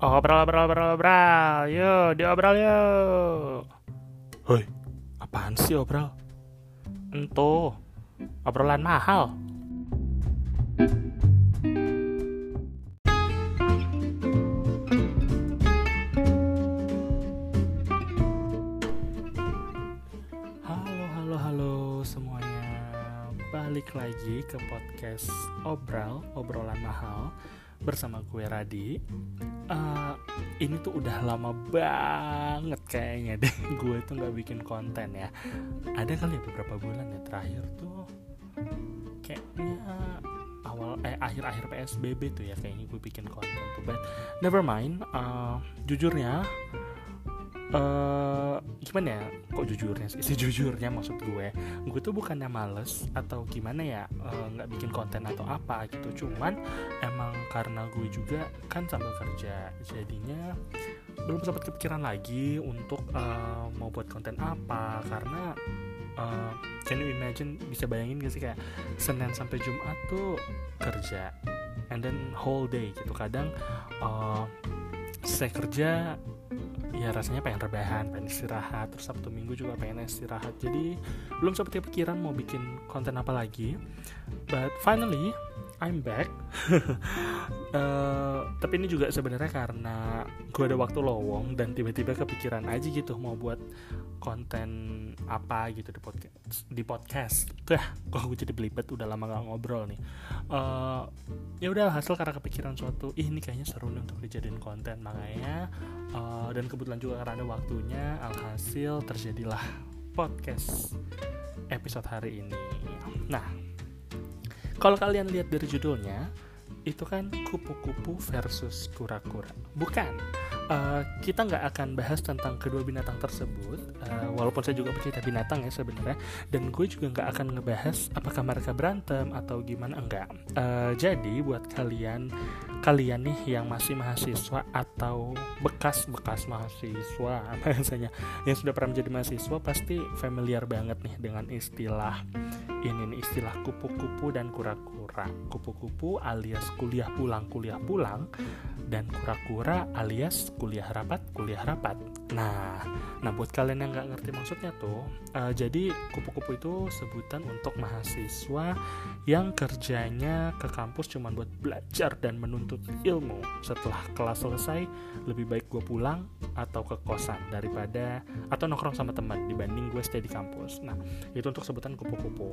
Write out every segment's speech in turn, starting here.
Obrol, obrol, obrol, obrol. Yuk, diobrol yuk. Hoi, apaan sih obrol? Entuh, obrolan mahal. Halo, halo, halo semuanya. Balik lagi ke podcast Obral, obrolan mahal bersama gue Radi. Uh, ini tuh udah lama banget kayaknya deh gue tuh nggak bikin konten ya. Ada kali ya beberapa bulan ya terakhir tuh kayaknya awal eh akhir-akhir PSBB tuh ya kayaknya gue bikin konten tuh. But never mind. Uh, jujurnya uh, gimana ya? Kok jujurnya sih? Sejujurnya maksud gue gue tuh bukannya males atau gimana ya nggak uh, bikin konten atau apa gitu. Cuman emang karena gue juga kan sambil kerja jadinya belum sempat kepikiran lagi untuk uh, mau buat konten apa. Karena uh, can you imagine bisa bayangin gak sih kayak Senin sampai Jumat tuh kerja and then whole day gitu. Kadang uh, saya kerja ya rasanya pengen rebahan, pengen istirahat, terus Sabtu Minggu juga pengen istirahat. Jadi belum sempat kepikiran mau bikin konten apa lagi. But finally I'm back. uh, tapi ini juga sebenarnya karena gue ada waktu lowong dan tiba-tiba kepikiran aja gitu mau buat konten apa gitu di podcast. Di podcast. Tuh, kok gue jadi belibet udah lama gak ngobrol nih. Uh, ya udah hasil karena kepikiran suatu, ih ini kayaknya seru nih untuk dijadiin konten makanya uh, dan kebetulan juga karena ada waktunya alhasil terjadilah podcast episode hari ini. Nah, kalau kalian lihat dari judulnya, itu kan kupu-kupu versus kura-kura. Bukan, uh, kita nggak akan bahas tentang kedua binatang tersebut. Uh, walaupun saya juga pecinta binatang ya sebenarnya, dan gue juga nggak akan ngebahas apakah mereka berantem atau gimana enggak. Uh, jadi buat kalian kalian nih yang masih mahasiswa atau bekas-bekas mahasiswa biasanya yang sudah pernah menjadi mahasiswa pasti familiar banget nih dengan istilah ini nih istilah kupu-kupu dan kura-kura kupu-kupu alias kuliah pulang kuliah pulang dan kura-kura alias kuliah rapat kuliah rapat. Nah nah buat kalian yang nggak ngerti maksudnya tuh uh, jadi kupu-kupu itu sebutan untuk mahasiswa yang kerjanya ke kampus cuma buat belajar dan menuntut ilmu. Setelah kelas selesai lebih baik gue pulang atau ke kosan daripada atau nongkrong sama teman dibanding gue stay di kampus. Nah itu untuk sebutan kupu-kupu.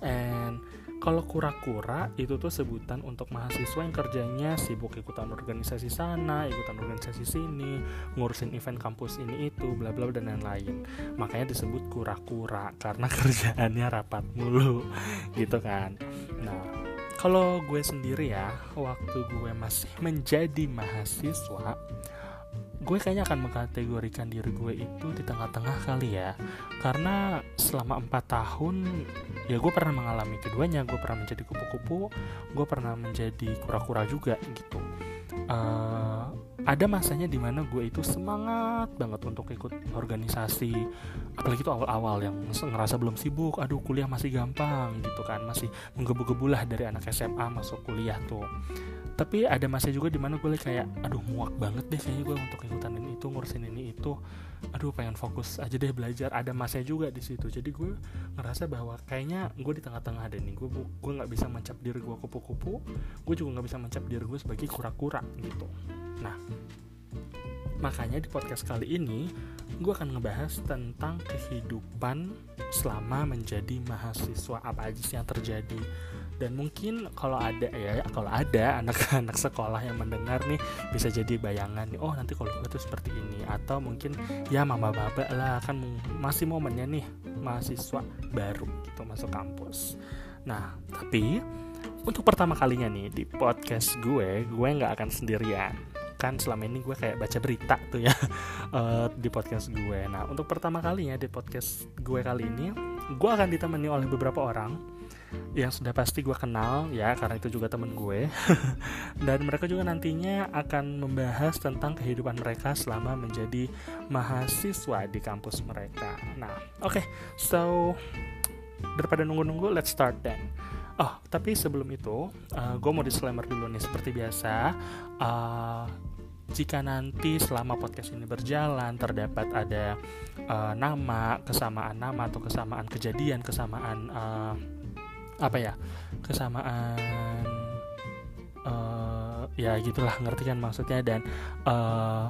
And kalau kura-kura itu tuh sebutan untuk mahasiswa yang kerjanya sibuk ikutan organisasi sana, ikutan organisasi sini, ngurusin event kampus ini itu, bla bla dan lain-lain. Makanya disebut kura-kura karena kerjaannya rapat mulu, gitu kan. Nah, kalau gue sendiri ya, waktu gue masih menjadi mahasiswa, gue kayaknya akan mengkategorikan diri gue itu di tengah-tengah kali ya. Karena selama empat tahun ya gue pernah mengalami keduanya. Gue pernah menjadi kupu-kupu gue pernah menjadi kura-kura juga gitu. Uh, ada masanya di mana gue itu semangat banget untuk ikut organisasi apalagi itu awal-awal yang ngerasa belum sibuk aduh kuliah masih gampang gitu kan. Masih menggebu-gebu lah dari anak SMA masuk kuliah tuh tapi ada masa juga di mana gue kayak aduh muak banget deh kayaknya gue untuk ikutan ini itu ngurusin ini itu. Aduh pengen fokus aja deh belajar. Ada masa juga di situ. Jadi gue ngerasa bahwa kayaknya gue di tengah-tengah deh nih gue gue nggak bisa mencap diri gue kupu-kupu. Gue juga nggak bisa mencap diri gue sebagai kura-kura gitu. Nah makanya di podcast kali ini gue akan ngebahas tentang kehidupan selama menjadi mahasiswa. Apa aja sih yang terjadi dan mungkin kalau ada ya kalau ada anak-anak sekolah yang mendengar nih bisa jadi bayangan nih oh nanti kalau itu seperti ini. Atau mungkin ya mama baba lah kan masih momennya nih mahasiswa baru gitu masuk kampus. Nah tapi untuk pertama kalinya nih di podcast gue gue nggak akan sendirian. Kan selama ini gue kayak baca berita tuh ya uh, di podcast gue. Nah untuk pertama kalinya di podcast gue kali ini gue akan ditemani oleh beberapa orang yang sudah pasti gue kenal ya karena itu juga temen gue. Dan mereka juga nantinya akan membahas tentang kehidupan mereka selama menjadi mahasiswa di kampus mereka. Nah oke okay, so daripada nunggu-nunggu let's start then. Oh tapi sebelum itu uh, gue mau disclaimer dulu nih. Seperti biasa uh, jika nanti selama podcast ini berjalan terdapat ada uh, nama kesamaan nama atau kesamaan kejadian kesamaan uh, apa ya kesamaan uh, ya gitulah ngerti kan maksudnya dan uh,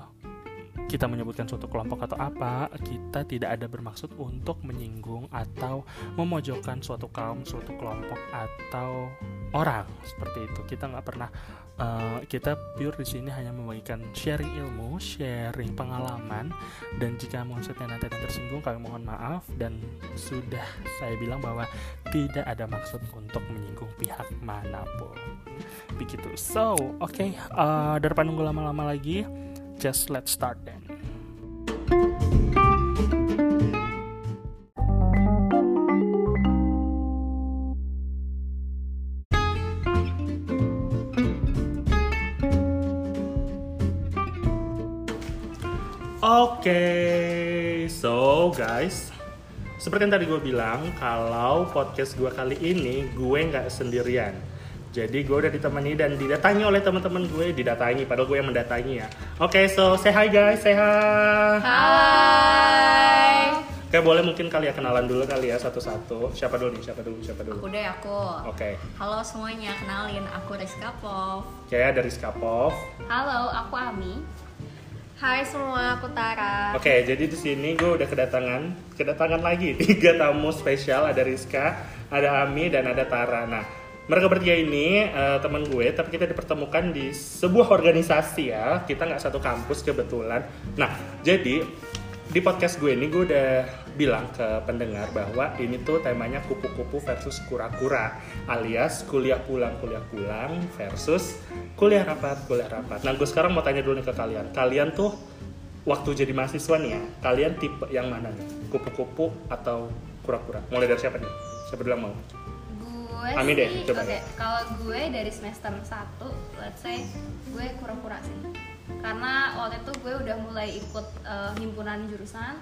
kita menyebutkan suatu kelompok atau apa, kita tidak ada bermaksud untuk menyinggung atau memojokkan suatu kaum, suatu kelompok atau orang seperti itu. Kita nggak pernah uh, kita pure di sini hanya membagikan sharing ilmu, sharing pengalaman dan jika maksudnya nanti ada tersinggung kami mohon maaf dan sudah saya bilang bahwa tidak ada maksud untuk menyinggung pihak mana pun. Begitu. So, oke, okay, uh, eh, daripada nunggu lama-lama lagi, just let's start then. Okay, so guys, seperti yang tadi gue bilang, kalau podcast gue kali ini gue nggak sendirian jadi gue udah ditemani dan didatangi oleh teman-teman gue, didatangi padahal gue yang mendatangi ya. Oke, okay, so say hi guys, say hi. Hai. Oke, boleh mungkin kali ya kenalan dulu kali ya satu-satu. Siapa dulu nih? Siapa dulu? Siapa dulu? Aku deh aku. Oke. Okay. Halo semuanya, kenalin aku Rizka Pov. Oke, okay, ada Rizka Pov. Halo, aku Ami. Hai semua, aku Tara. Oke, okay, jadi di sini gue udah kedatangan, kedatangan lagi tiga tamu spesial. Ada Rizka, ada Ami, dan ada Tara. Nah, mereka bertiga ini uh, teman gue tapi kita dipertemukan di sebuah organisasi ya kita nggak satu kampus kebetulan nah jadi di podcast gue ini gue udah bilang ke pendengar bahwa ini tuh temanya kupu-kupu versus kura-kura alias kuliah pulang kuliah pulang versus kuliah rapat kuliah rapat. Nah gue sekarang mau tanya dulu nih ke kalian. Kalian tuh waktu jadi mahasiswa nih ya kalian tipe yang mana nih? Kupu-kupu atau kura-kura? Mulai dari siapa nih? Siapa dulu yang mau? Gue Ami deh, coba okay. kalau gue dari semester 1 let's say gue kura-kura sih karena waktu itu gue udah mulai ikut uh, himpunan jurusan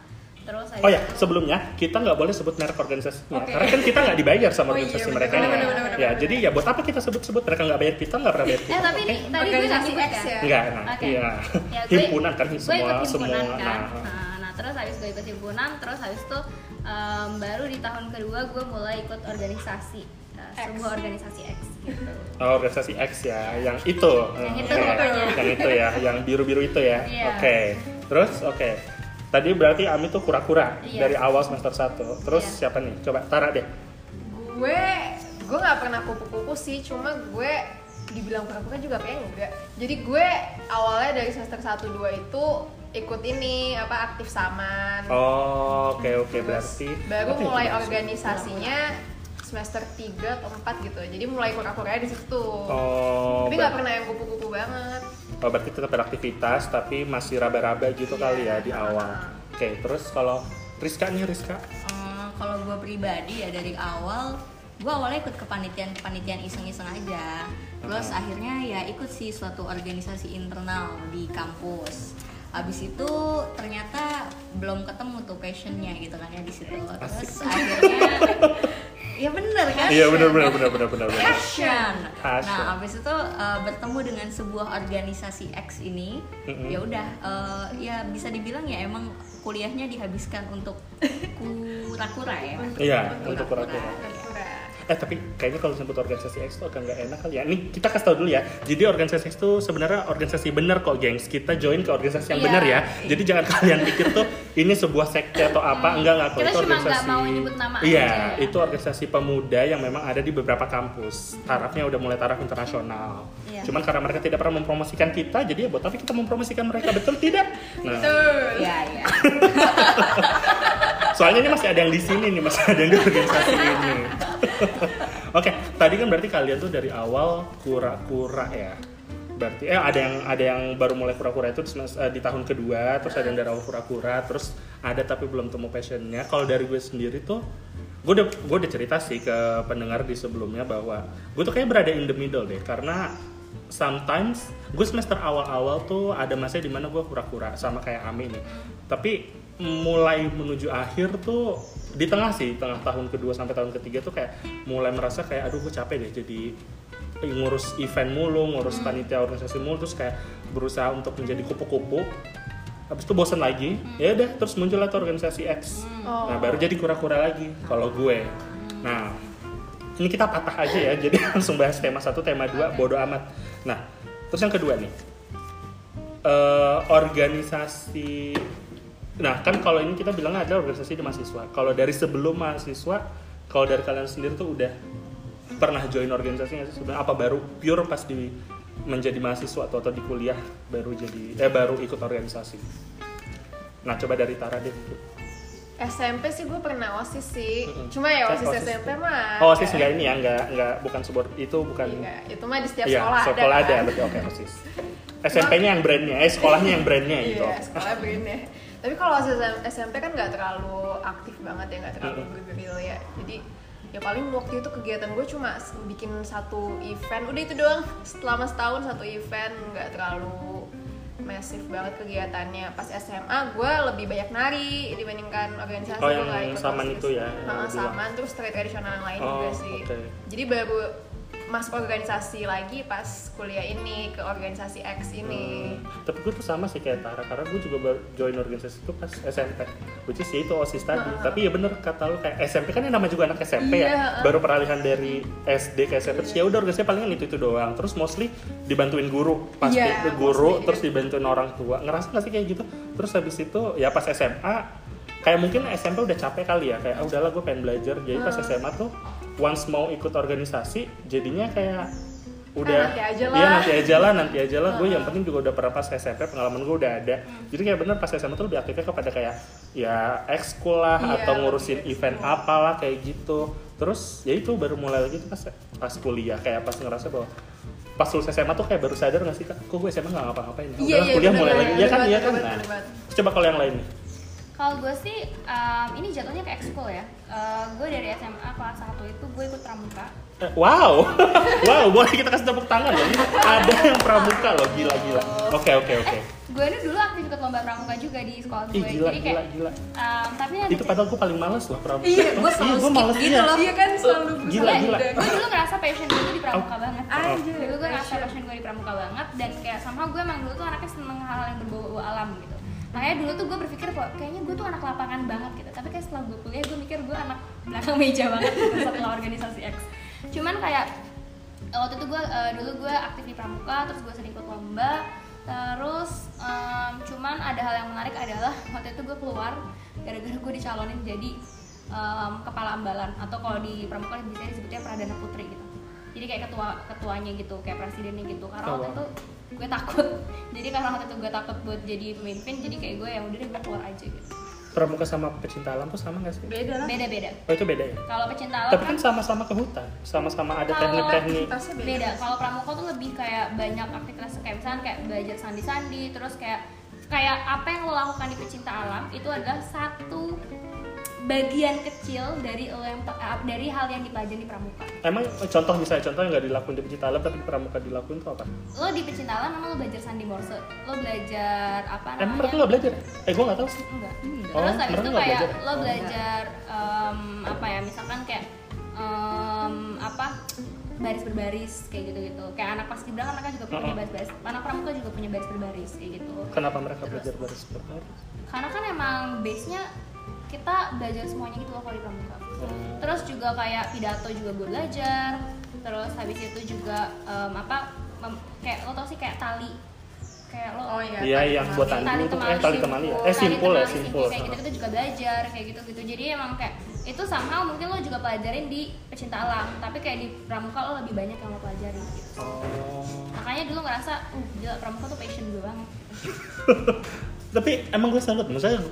terus oh ya sebelumnya kita nggak boleh sebut merek organisasinya okay. karena kan kita nggak dibayar sama oh, iya, organisasi iya, mereka bener, bener, bener, ya jadi ya buat apa kita sebut-sebut mereka nggak bayar kita nggak pernah bayar kita eh tapi okay? tadi gue nggak sebut kan ya? nggak nah, okay. iya ya, gue, himpunan kan gue semua ikut himpunan semua kan. nah, nah, nah terus habis gue ikut himpunan terus habis itu um, baru di tahun kedua gue mulai ikut organisasi sebuah organisasi X gitu. Oh, organisasi X ya, yang itu. Yang itu okay. Yang itu ya, yang biru-biru itu ya. Yeah. Oke. Okay. Terus oke. Okay. Tadi berarti Ami tuh kura-kura yeah. dari awal semester 1. Terus yeah. siapa nih? Coba Tara deh. Gue gue nggak pernah kupu-kupu sih, cuma gue dibilang kura-kura juga kayak enggak. Jadi gue awalnya dari semester 1 2 itu ikut ini apa aktif saman. Oh, oke okay, oke okay. berarti baru mulai organisasinya semester 3 atau 4 gitu. Jadi mulai kura-kura di situ. Oh, tapi nggak pernah yang kupu-kupu banget. Oh berarti tetap beraktivitas tapi masih raba-raba gitu yeah. kali ya di awal. Oke okay, terus kalau Rizka nih Rizka? Uh, kalau gue pribadi ya dari awal gue awalnya ikut kepanitiaan kepanitiaan iseng-iseng aja. Terus uh-huh. akhirnya ya ikut sih suatu organisasi internal di kampus. Abis itu ternyata belum ketemu tuh passionnya gitu kan ya di situ. Terus akhirnya Iya benar kan? Iya benar benar benar benar benar. Passion. Nah, abis itu uh, bertemu dengan sebuah organisasi X ini, mm-hmm. ya udah uh, ya bisa dibilang ya emang kuliahnya dihabiskan untuk kura-kura ya. Iya, untuk kura-kura eh tapi kayaknya kalau sebut organisasi X itu agak nggak enak kali ya. Ini kita kasih tau dulu ya. Jadi organisasi X itu sebenarnya organisasi bener kok gengs. Kita join ke organisasi yang yeah. bener ya. Jadi jangan kalian pikir tuh ini sebuah sekte atau apa. Hmm. enggak enggak. Kok itu organisasi mau nyebut nama iya aja. itu organisasi pemuda yang memang ada di beberapa kampus. Tarafnya udah mulai taraf internasional. Yeah. cuman karena mereka tidak pernah mempromosikan kita jadi ya buat tapi kita mempromosikan mereka? Betul tidak? Nah. Betul. Ya ya soalnya ini masih ada yang di sini nih masih ada yang di organisasi ini Oke, okay, tadi kan berarti kalian tuh dari awal kura-kura ya. Berarti eh ada yang ada yang baru mulai kura-kura itu di, uh, di tahun kedua, terus ada yang dari awal kura-kura, terus ada tapi belum temu passionnya. Kalau dari gue sendiri tuh gue udah gue udah cerita sih ke pendengar di sebelumnya bahwa gue tuh kayak berada in the middle deh karena sometimes gue semester awal-awal tuh ada masa di mana gue kura-kura sama kayak Ami nih tapi mulai menuju akhir tuh di tengah sih tengah tahun kedua sampai tahun ketiga tuh kayak mulai merasa kayak aduh gue capek deh jadi ngurus event mulu ngurus hmm. panitia organisasi mulu terus kayak berusaha untuk menjadi kupu-kupu. Habis itu bosan lagi ya udah terus muncul tuh organisasi X. Oh. nah baru jadi kura-kura lagi kalau gue. Nah ini kita patah aja ya jadi langsung bahas tema satu tema dua bodo amat. Nah terus yang kedua nih. Eh, organisasi nah kan kalau ini kita bilangnya ada organisasi di mahasiswa. Kalau dari sebelum mahasiswa kalau dari kalian sendiri tuh udah pernah join organisasi nggak sih sebenarnya? Apa baru pure pas di menjadi mahasiswa atau, atau di kuliah baru jadi eh baru ikut organisasi? Nah coba dari Tara deh. SMP sih gue pernah osis sih. Cuma ya Eh, osis, OSIS. SMP mah oh osis nggak ini ya nggak nggak bukan sebuah itu bukan Enggak, itu mah di setiap Iya, sekolah, sekolah ada, ada, kan? berarti. Oke osis. SMP-nya yang brandnya eh sekolahnya yang brandnya gitu. Iya, sekolah begini. Tapi kalau SMP kan nggak terlalu aktif banget ya, nggak terlalu bergerilya. Jadi ya paling waktu itu kegiatan gue cuma bikin satu event, udah itu doang. Selama setahun satu event, nggak terlalu masif banget kegiatannya. Pas SMA gue lebih banyak nari dibandingkan organisasi. Oh, yang ikut saman itu ya, bilang. saman terus tari tradisional yang lain Oh, juga sih. oke. Jadi baru masuk organisasi lagi pas kuliah ini ke organisasi X ini. Hmm, tapi gue tuh sama sih kayak Tara karena gue juga join organisasi itu pas SMP which is ya itu osis tadi. Tapi ya bener kata lu kayak SMP kan yang nama juga anak SMP Iya, ya. Heeh. baru peralihan dari SD ke SMP terus ya udah organisasi palingan itu itu doang. Terus mostly dibantuin guru. Pasti Iya, guru mostly. terus dibantuin orang tua. Ngerasa gak sih kayak gitu? Terus habis itu ya pas SMA kayak mungkin SMP udah capek kali ya. Kayak ah, udahlah gue pengen belajar. Jadi pas SMA tuh once mau ikut organisasi jadinya kayak udah nanti aja iya lah. nanti aja lah nanti aja lah. Gue yang penting juga udah pernah pas SMP pengalaman gue udah ada. Jadi kayak bener pas SMA tuh lebih aktifnya kepada kayak ya ekskul lah Iya, atau ngurusin event ekskul. apalah kayak gitu. Terus ya itu baru mulai lagi tuh pas pas kuliah. Kayak pas ngerasa bahwa pas lulus SMA tuh kayak baru sadar gak sih kak? Kok gue SMA gak ngapa-ngapain ya? Iya, Udahlah, iya, kuliah bener, mulai bener, lagi. Bener ya kan iya kan? nah coba kalau yang lain nih Kalau gue sih, um, ini jatuhnya ke ekskul ya. Uh, gue dari SMA kelas 1 itu gue ikut pramuka. Eh, Wow, wow, boleh kita kasih tepuk tangan loh. Ini Ada yang pramuka loh, gila gila. Oke oke oke. Gue ini dulu aktif ikut lomba pramuka juga di sekolah gue. Ih gila Jadi gila kayak, gila. um, tapi ada Itu padahal gue paling males loh pramuka. Iya, gue selalu Iya, gua skip males, gitu iya. loh. Iya kan selalu Gila, Iya, gila. gue dulu ngerasa passion gue di pramuka Oh. banget Anjir, dulu gue ngerasa passion. gue di pramuka banget dan kayak sama gue emang dulu tuh anaknya seneng hal-hal yang berbau-bau alam gitu makanya dulu tuh gue berpikir kok kayaknya gue tuh anak lapangan banget gitu. Tapi kayak setelah gue kuliah gue mikir gue anak belakang meja banget gitu setelah organisasi X. Cuman kayak waktu itu gue eh, dulu gue aktif di pramuka terus gue sering ikut lomba. Terus em, cuman ada hal yang menarik adalah waktu itu gue keluar gara-gara gue dicalonin jadi em, kepala ambalan. Atau kalau di pramuka bisa disebutnya pradana putri gitu jadi kayak ketua ketuanya gitu kayak presidennya gitu. Karena waktu itu gue takut. Jadi karena waktu itu gue takut buat jadi pemimpin jadi kayak gue ya udah deh gue keluar aja gitu. Pramuka sama pecinta alam tuh sama gak sih? beda lah. Beda beda Oh itu beda ya? kalau pecinta alam Tapi kan sama-sama ke hutan, sama-sama ada Kalau teknik-teknik. beda, beda. Kalau pramuka tuh lebih kayak banyak aktivitas kayak misalnya kayak belajar sandi-sandi terus kayak kayak apa yang lo lakukan di pecinta alam itu adalah satu bagian kecil dari lo yang eh, dari hal yang dipelajari di pramuka Emang contoh misalnya contoh yang nggak dilakuin di pecinta alam tapi di pramuka dilakuin tuh apa? lo di pecinta alam emang lo belajar sandi morse lo belajar apa namanya Emang mereka nggak belajar? ya? Eh gue nggak tahu sih. enggak Oh, terus habis itu kayak belajar? lo Oh. belajar em, apa ya misalkan kayak em, apa baris berbaris kayak gitu gitu kayak anak pas kan mereka juga punya Oh. baris baris anak pramuka juga punya baris berbaris kayak gitu Kenapa mereka belajar baris berbaris? karena kan emang base nya kita belajar semuanya gitu loh kalau di pramuka Hmm. terus juga kayak pidato juga gue belajar terus habis itu juga em, apa mem- kayak lo tau sih kayak tali kayak lo oh iya Iya tali yang temali. buat tali itu eh tali temali ya? Eh simpul ya simpul. kayak gitu kita juga belajar kayak gitu gitu jadi emang kayak itu somehow mungkin lo juga pelajarin di pecinta alam tapi kayak di pramuka lo lebih banyak yang lo pelajarin gitu Oh. makanya dulu ngerasa uh gila pramuka tuh passion gue banget Tapi emang gue salut, maksudnya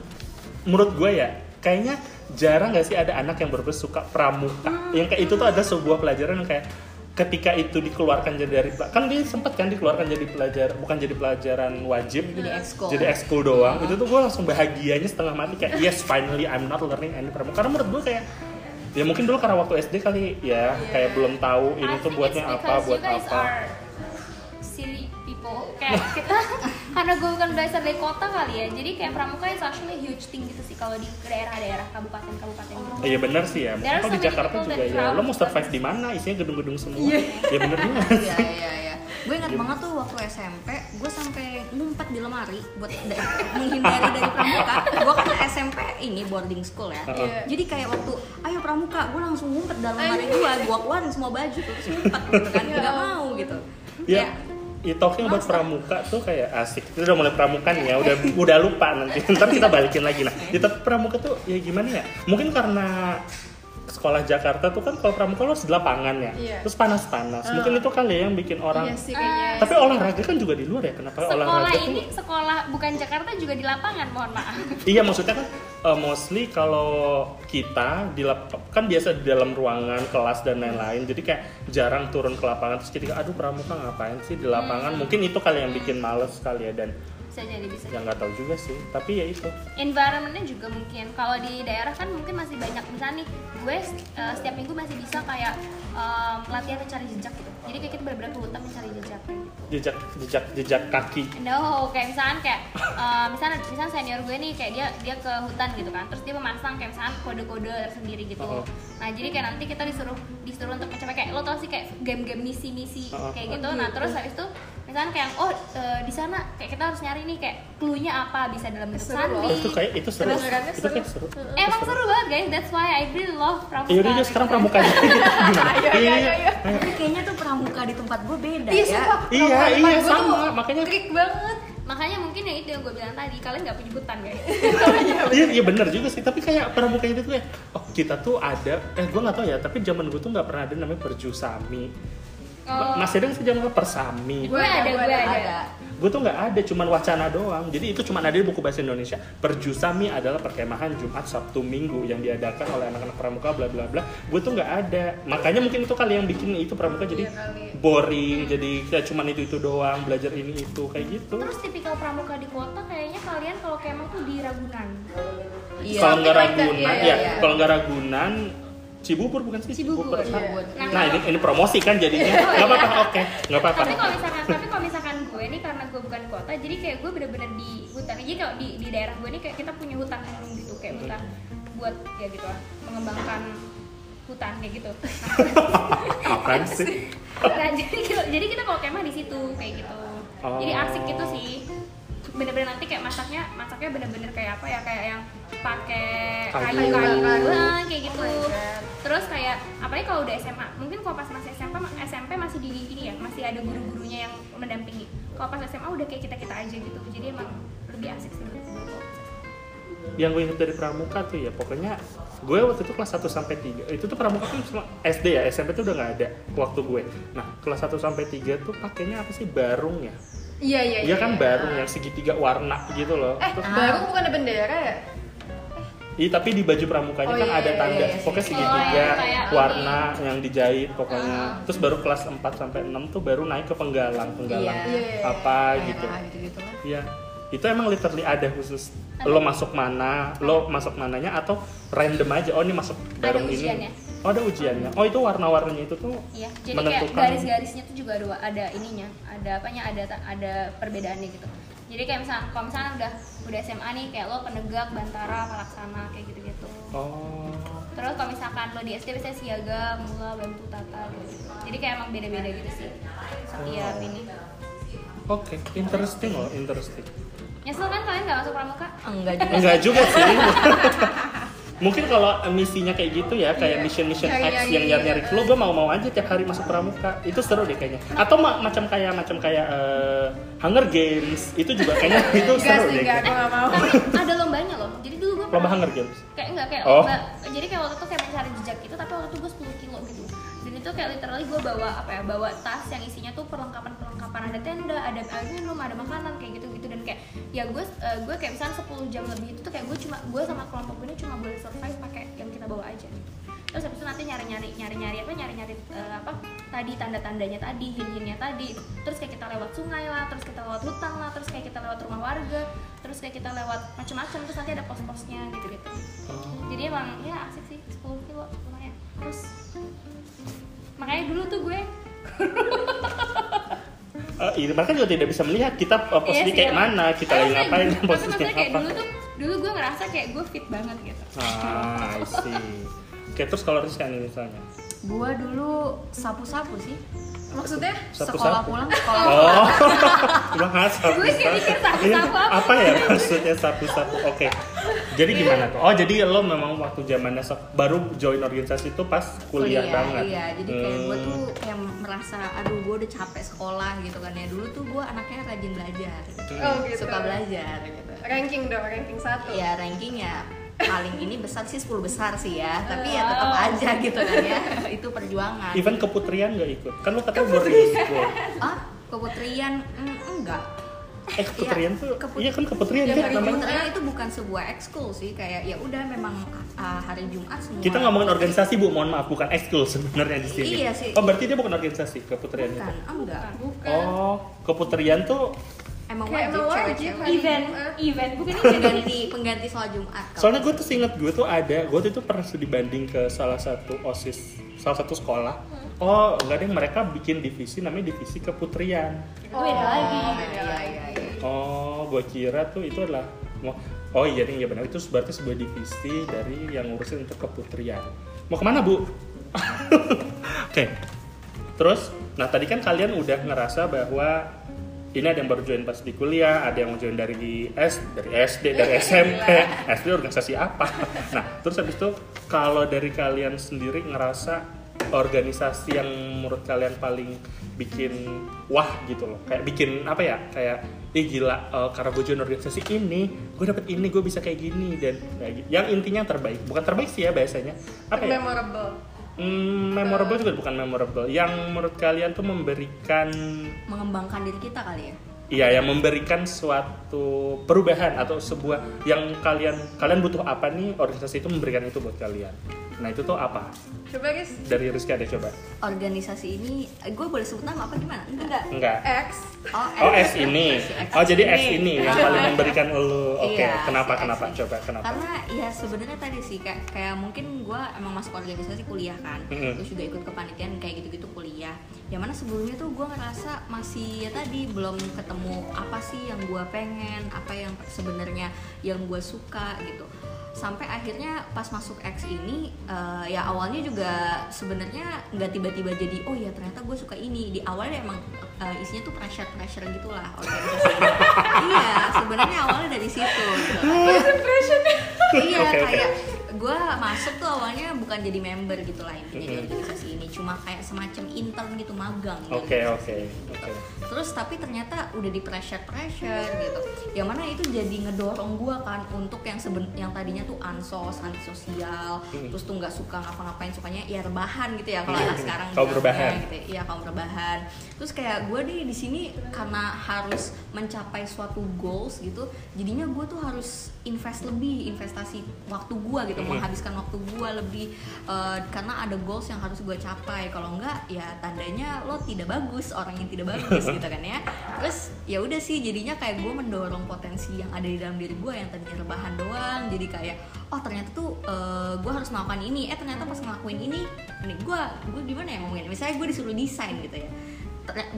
menurut gue ya kayaknya jarang gak sih ada anak yang berbes suka pramuka. Yang kayak itu tuh ada sebuah pelajaran yang kayak ketika itu dikeluarkan jadi dari kan dia sempat kan dikeluarkan jadi pelajar bukan jadi pelajaran wajib Jadi ekskul. jadi ekskul doang. Itu tuh gue langsung bahagianya setengah mati kayak yes finally I'm not learning any pramuka. Karena menurut gue kayak ya mungkin dulu karena waktu SD kali ya kayak belum tahu ini I tuh buatnya apa buat apa. silly people. Kayak kita karena gue bukan belajar dari kota kali ya jadi kayak pramuka is actually huge thing gitu sih kalau di daerah-daerah kabupaten-kabupaten gitu. Iya benar sih ya. Kalau di Jakarta juga ya. Lo mau survive di mana? Isinya gedung-gedung semua. Iya benar juga. Iya iya iya. gue ingat banget tuh waktu SMP gue sampai ngumpet di lemari buat da- menghindari dari pramuka gue kan SMP ini boarding school ya Iya. jadi kayak waktu ayo pramuka gue langsung ngumpet dalam lemari gue gue keluarin semua baju terus ngumpet gitu kan Ya nggak mau gitu ya Ya, talking about pramuka tuh kayak asik. Kita udah mulai pramuka nih ya, udah udah lupa nanti. Ntar kita balikin lagi nah. Ya, tapi pramuka tuh ya gimana ya? Mungkin karena sekolah Jakarta tuh kan kalau pramuka harus di lapangan ya, Iya. terus panas-panas. Mungkin itu kali ya yang bikin orang. Iya sih kayaknya. Tapi olahraga kan juga di luar ya. Kenapa sekolah olahraga ini tuh? sekolah bukan Jakarta juga di lapangan mohon maaf Iya maksudnya kan uh, mostly kalau kita di lap- kan biasa di dalam ruangan kelas dan lain-lain jadi kayak jarang turun ke lapangan terus ketika aduh pramuka ngapain sih di lapangan mungkin itu kali yang bikin males kali ya dan bisa jadi bisa ya nggak tahu juga sih tapi ya itu. Environmentnya juga mungkin. Kalau di daerah kan mungkin masih banyak misalnya nih. Gue uh, setiap minggu masih bisa kayak um, latihan mencari jejak gitu. Jadi kayak kita benar-benar ke hutan mencari jejak. Gitu jejak jejak jejak kaki. No, kayak misalkan kayak uh, misalnya misalnya senior gue nih kayak dia dia ke hutan gitu kan, terus dia memasang kayak misalkan kode-kode tersendiri gitu. Oh. Nah jadi kayak nanti kita disuruh disuruh untuk mencapai kayak lo tau sih kayak game-game misi-misi Oh. kayak gitu. Nah terus habis itu misalnya kayak oh uh, di sana kayak kita harus nyari nih kayak clue-nya apa bisa dalam bentuk Seru loh. Oh, itu sandi. kayak itu seru itu seru. kayak seru Emang seru banget guys, that's why I really love pramuka. Iya udah sekarang pramuka aja ayo, ayo. tapi kayaknya tuh pramuka di tempat gue beda Iya, ya. Iya, iya, sama. Makanya- trik banget. Makanya mungkin ya itu yang gue bilang tadi, kalian nggak punya hutan guys. Iya, iya bener juga sih. Tapi kayak pramuka itu tuh ya, oh kita tuh ada, eh gue nggak tahu ya. Tapi zaman gue tuh nggak pernah ada namanya perjusami. Oh. Masih ada nggak sih zaman persami? gue ada, gue ada. ada Gue tuh nggak ada, cuman wacana doang. Jadi itu cuman ada di buku bahasa Indonesia. Perjusami adalah perkemahan Jumat, Sabtu, Minggu yang diadakan oleh anak-anak pramuka, bla bla bla. Gue tuh nggak ada. Makanya mungkin itu kali yang bikin itu pramuka jadi Iya boring, jadi kayak cuman itu itu doang, belajar ini itu kayak gitu. Terus tipikal pramuka di kota kayaknya kalian kalau kemang tuh di Ragunan. iya kalau nggak Ragunan, iya, ya, iya. kalau nggak Ragunan, Cibubur bukan sih? Cibubur, Sa- Cibubur. Nah, Nah ini ini promosi kan jadinya. Nggak apa-apa, oke, nggak apa-apa. Tapi kalau misalkan, tapi kalau misalkan gue nih karena gue bukan kota, jadi kayak gue bener-bener di hutan. Jadi kalau di, di daerah gue nih kayak kita punya hutan lindung gitu, kayak hutan buat ya gitu lah, mengembangkan hutan kayak gitu. Apaan sih? Nah, jadi jadi kita kalau kemah di situ kayak gitu. Jadi Oh. asik gitu sih. Bener-bener nanti kayak masaknya, masaknya bener-bener kayak apa ya, kayak yang pakai Kayu. kayu-kayu, Kayu. ah, kayak gitu. Oh my God. Terus kayak apalagi kalau udah SMA, mungkin kalau pas masih SMP SMP masih di ini ya, masih ada guru-gurunya yang mendampingi. Kalau pas SMA udah kayak kita-kita aja gitu. Jadi emang lebih asik sih Yang gue ingat dari pramuka tuh ya, pokoknya gue waktu itu kelas 1 sampai 3 itu tuh pramuka tuh SD ya SMP tuh udah nggak ada waktu gue nah kelas 1 sampai 3 tuh pakainya apa sih barung ya Iya iya Iya kan barung yang segitiga warna gitu loh Eh, Terus- baru bukan ada bendera ya? Iya tapi di baju pramukanya Oh, kan iya, ada iya, tanda iya, iya, pokoknya sih. segitiga Oh, kayak warna yang dijahit pokoknya. Ah. Terus baru kelas 4 sampai 6 tuh baru naik ke penggalang, penggalang Iya. Iya. apa gitu. Merah gitu-gitu kan Iya. Itu emang literally ada khusus lo masuk mana, lo masuk mananya atau random aja. Oh, ini masuk bareng ini. Oh, ada ujiannya. Oh, itu warna-warnanya itu tuh Iya, jadi kayak menentukan garis-garisnya tuh juga ada ada ininya, ada apanya, ada ada perbedaannya gitu. Jadi kayak misalnya kalau misalnya udah udah SMA nih kayak lo penegak, bantara, pelaksana kayak gitu-gitu. Oh. Terus kalau misalkan lo di SD biasanya siaga, mula, bantu, tata gitu. Jadi kayak emang beda-beda gitu sih. Setiap ini. Oke, interesting loh, interesting. Nyesel kan kalian nggak masuk pramuka? enggak juga Enggak juga sih. Mungkin kalau misinya kayak gitu ya, kayak Iya. mission-mission Nyari-nyari. X yang nyari-nyari clue, gue mau-mau aja tiap hari masuk pramuka. Itu seru deh kayaknya. Atau ma- macam kayak macam kayak eh, Hunger Games, itu juga kayaknya itu seru sih, deh. enggak, gak mau Tapi ada lombanya loh. Jadi dulu gue Lomba Hunger Games. kayak enggak kayak Oh. lomba jadi kayak waktu itu kayak mencari jejak gitu tapi waktu itu gue 10 kilo gitu itu kayak literally gue bawa apa ya bawa tas yang isinya tuh perlengkapan perlengkapan ada tenda ada air minum ada makanan kayak gitu gitu dan kayak ya gue eh, gue kayak misalnya 10 jam lebih itu tuh kayak gue cuma gue sama kelompok gue ini cuma boleh survive pakai yang kita bawa aja. Gitu. terus habis itu nanti nyari nyari nyari nyari apa nyari nyari apa tadi tanda tandanya tadi hin hinnya tadi. Terus kayak kita lewat sungai lah terus kita lewat hutan lah terus kayak kita lewat rumah warga terus kayak kita lewat macam-macam terus nanti ada pos-posnya gitu gitu jadi emang ya asik sih 10 kilo lumayan. Terus makanya dulu tuh gue Eh, ini mereka juga tidak bisa melihat kita uh, posisi Iya sih, kayak ya. mana, kita lagi maksudnya- ngapain, tapi posisinya maksudnya kayak apa. dulu tuh dulu gue ngerasa kayak gue fit banget gitu Ah, I see. Oke, terus kalau Rizka nih misalnya. gua dulu sapu-sapu sih Maksudnya Sapu sekolah sapu. pulang sekolah Oh, bahas sapu Gue kayak mikir sapu. sapu-sapu Iya, apa. apa ya maksudnya sapu sapu? Oke. Jadi gimana tuh? Oh, jadi lo memang waktu zamannya baru join organisasi itu pas kuliah, banget. iya jadi kayak gue Hmm. tuh kayak merasa aduh gue udah capek sekolah gitu kan ya dulu tuh gue anaknya rajin belajar gitu. Oh, gitu. suka belajar gitu ranking dong, ranking satu. ya rankingnya paling ini besar sih 10 besar sih ya tapi ya tetap aja gitu kan ya itu perjuangan Even keputrian nggak ikut? Kan lo katanya boarding school. ah keputrian mm, enggak Eh keputrian Iya, tuh, keput- iya kan keputrian Ya, kan namanya. keputrian itu bukan sebuah ekskul sih kayak ya udah memang uh, hari Jumat semua Kita ngomongin organisasi bu, mohon maaf bukan ekskul sebenarnya di sini. Iya sih. Oh berarti dia bukan organisasi keputrian bukan itu. enggak Bukan. Oh keputrian tuh emang Kayak wajib emang wajib hari event event bukan event pengganti pengganti sholat Jumat kalau Soalnya gue tuh inget gue tuh ada, gue tuh itu pernah studi banding ke salah satu osis, salah satu sekolah. Oh enggak deh, mereka bikin divisi namanya divisi keputrian. itu beda lagi Oh, beda iya, lagi. Oh, gue kira tuh itu adalah Oh iya nih, iya benar itu berarti sebuah divisi dari yang ngurusin untuk keputrian. Mau ke mana bu? Oke, terus, nah tadi kan kalian udah ngerasa bahwa ini ada yang baru join pas di kuliah, ada yang join dari S, dari SD, dari SMP, SD organisasi apa? Nah, terus habis itu kalau dari kalian sendiri ngerasa organisasi yang menurut kalian paling bikin wah gitu loh, kayak bikin apa ya, kayak ih gila eh, karena gue join organisasi ini, gue dapet ini, gue bisa kayak gini dan kayak gitu. yang intinya terbaik, bukan terbaik sih ya biasanya, apa ya? Memorable. Hmm, memorable juga bukan memorable. Yang menurut kalian tuh memberikan mengembangkan diri kita kali ya Iya, yang memberikan suatu perubahan atau sebuah yang kalian kalian butuh apa nih organisasi itu memberikan itu buat kalian. Nah itu tuh apa? Coba guys, Dari Rizky ada coba? organisasi ini gue boleh sebut nama apa gimana enggak Enggak. X. oh, Oh S ini. X Oh jadi S ini yang paling memberikan lu. Oke. Iya, Kenapa? si X Kenapa? ini. Coba kenapa? Karena ya sebenarnya tadi sih kayak, kayak mungkin gue emang masuk organisasi kuliah kan, Mm-mm. terus juga ikut kepanitiaan kayak gitu-gitu kuliah. Yang mana sebelumnya tuh gue ngerasa masih ya tadi belum ketemu apa sih yang gue pengen, apa yang sebenarnya yang gue suka gitu. Sampai akhirnya pas masuk X ini eh, ya awalnya juga sebenarnya nggak tiba-tiba jadi oh ya ternyata gue suka ini. Di awalnya emang eh, isinya tuh pressure pressure gitulah organisasi iya sebenarnya awalnya dari situ. Gitu. iya kayak gue masuk tuh awalnya bukan jadi member gitu lah intinya di Mhm. organisasi ini cuma kayak semacam intern gitu magang Oke oke oke. terus tapi ternyata udah di pressure pressure gitu yang mana itu jadi ngedorong gue kan untuk yang seben yang tadinya tuh ansos antisosial Mhm. terus tuh nggak suka ngapa-ngapain sukanya ya rebahan gitu ya kalau anak sekarang Kaum bilangnya rebahan. gitu ya. iya kaum rebahan terus kayak gue nih di sini karena harus mencapai suatu goals gitu jadinya gue tuh harus invest lebih investasi waktu gue gitu. Menghabiskan waktu gue lebih eh, karena ada goals yang harus gue capai. Kalau enggak ya tandanya lo tidak bagus orang yang tidak bagus gitu kan ya. Terus ya udah sih jadinya kayak gue mendorong potensi yang ada di dalam diri gue yang tadinya rebahan doang. Jadi kayak oh ternyata tuh gue harus melakukan ini. Eh ternyata pas ngelakuin ini ini gue gue gimana ya ngomongin misalnya gue disuruh desain gitu ya.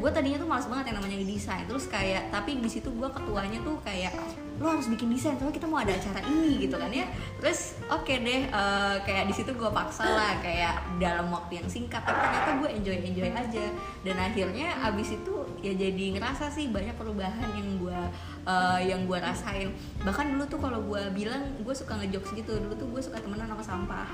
Gue tadinya tuh males banget yang namanya desain. Terus kayak tapi di situ gue ketuanya tuh kayak lo harus bikin desain soalnya kita mau ada acara ini gitu kan ya. Terus oke deh eh, kayak di situ gue paksa lah kayak dalam waktu yang singkat tapi ternyata gue enjoy enjoy aja. Dan akhirnya abis itu ya jadi ngerasa sih banyak perubahan yang gue eh, yang gue rasain. Bahkan dulu tuh kalau gue bilang gue suka ngejokes gitu. Dulu tuh gue suka temenan sama sampah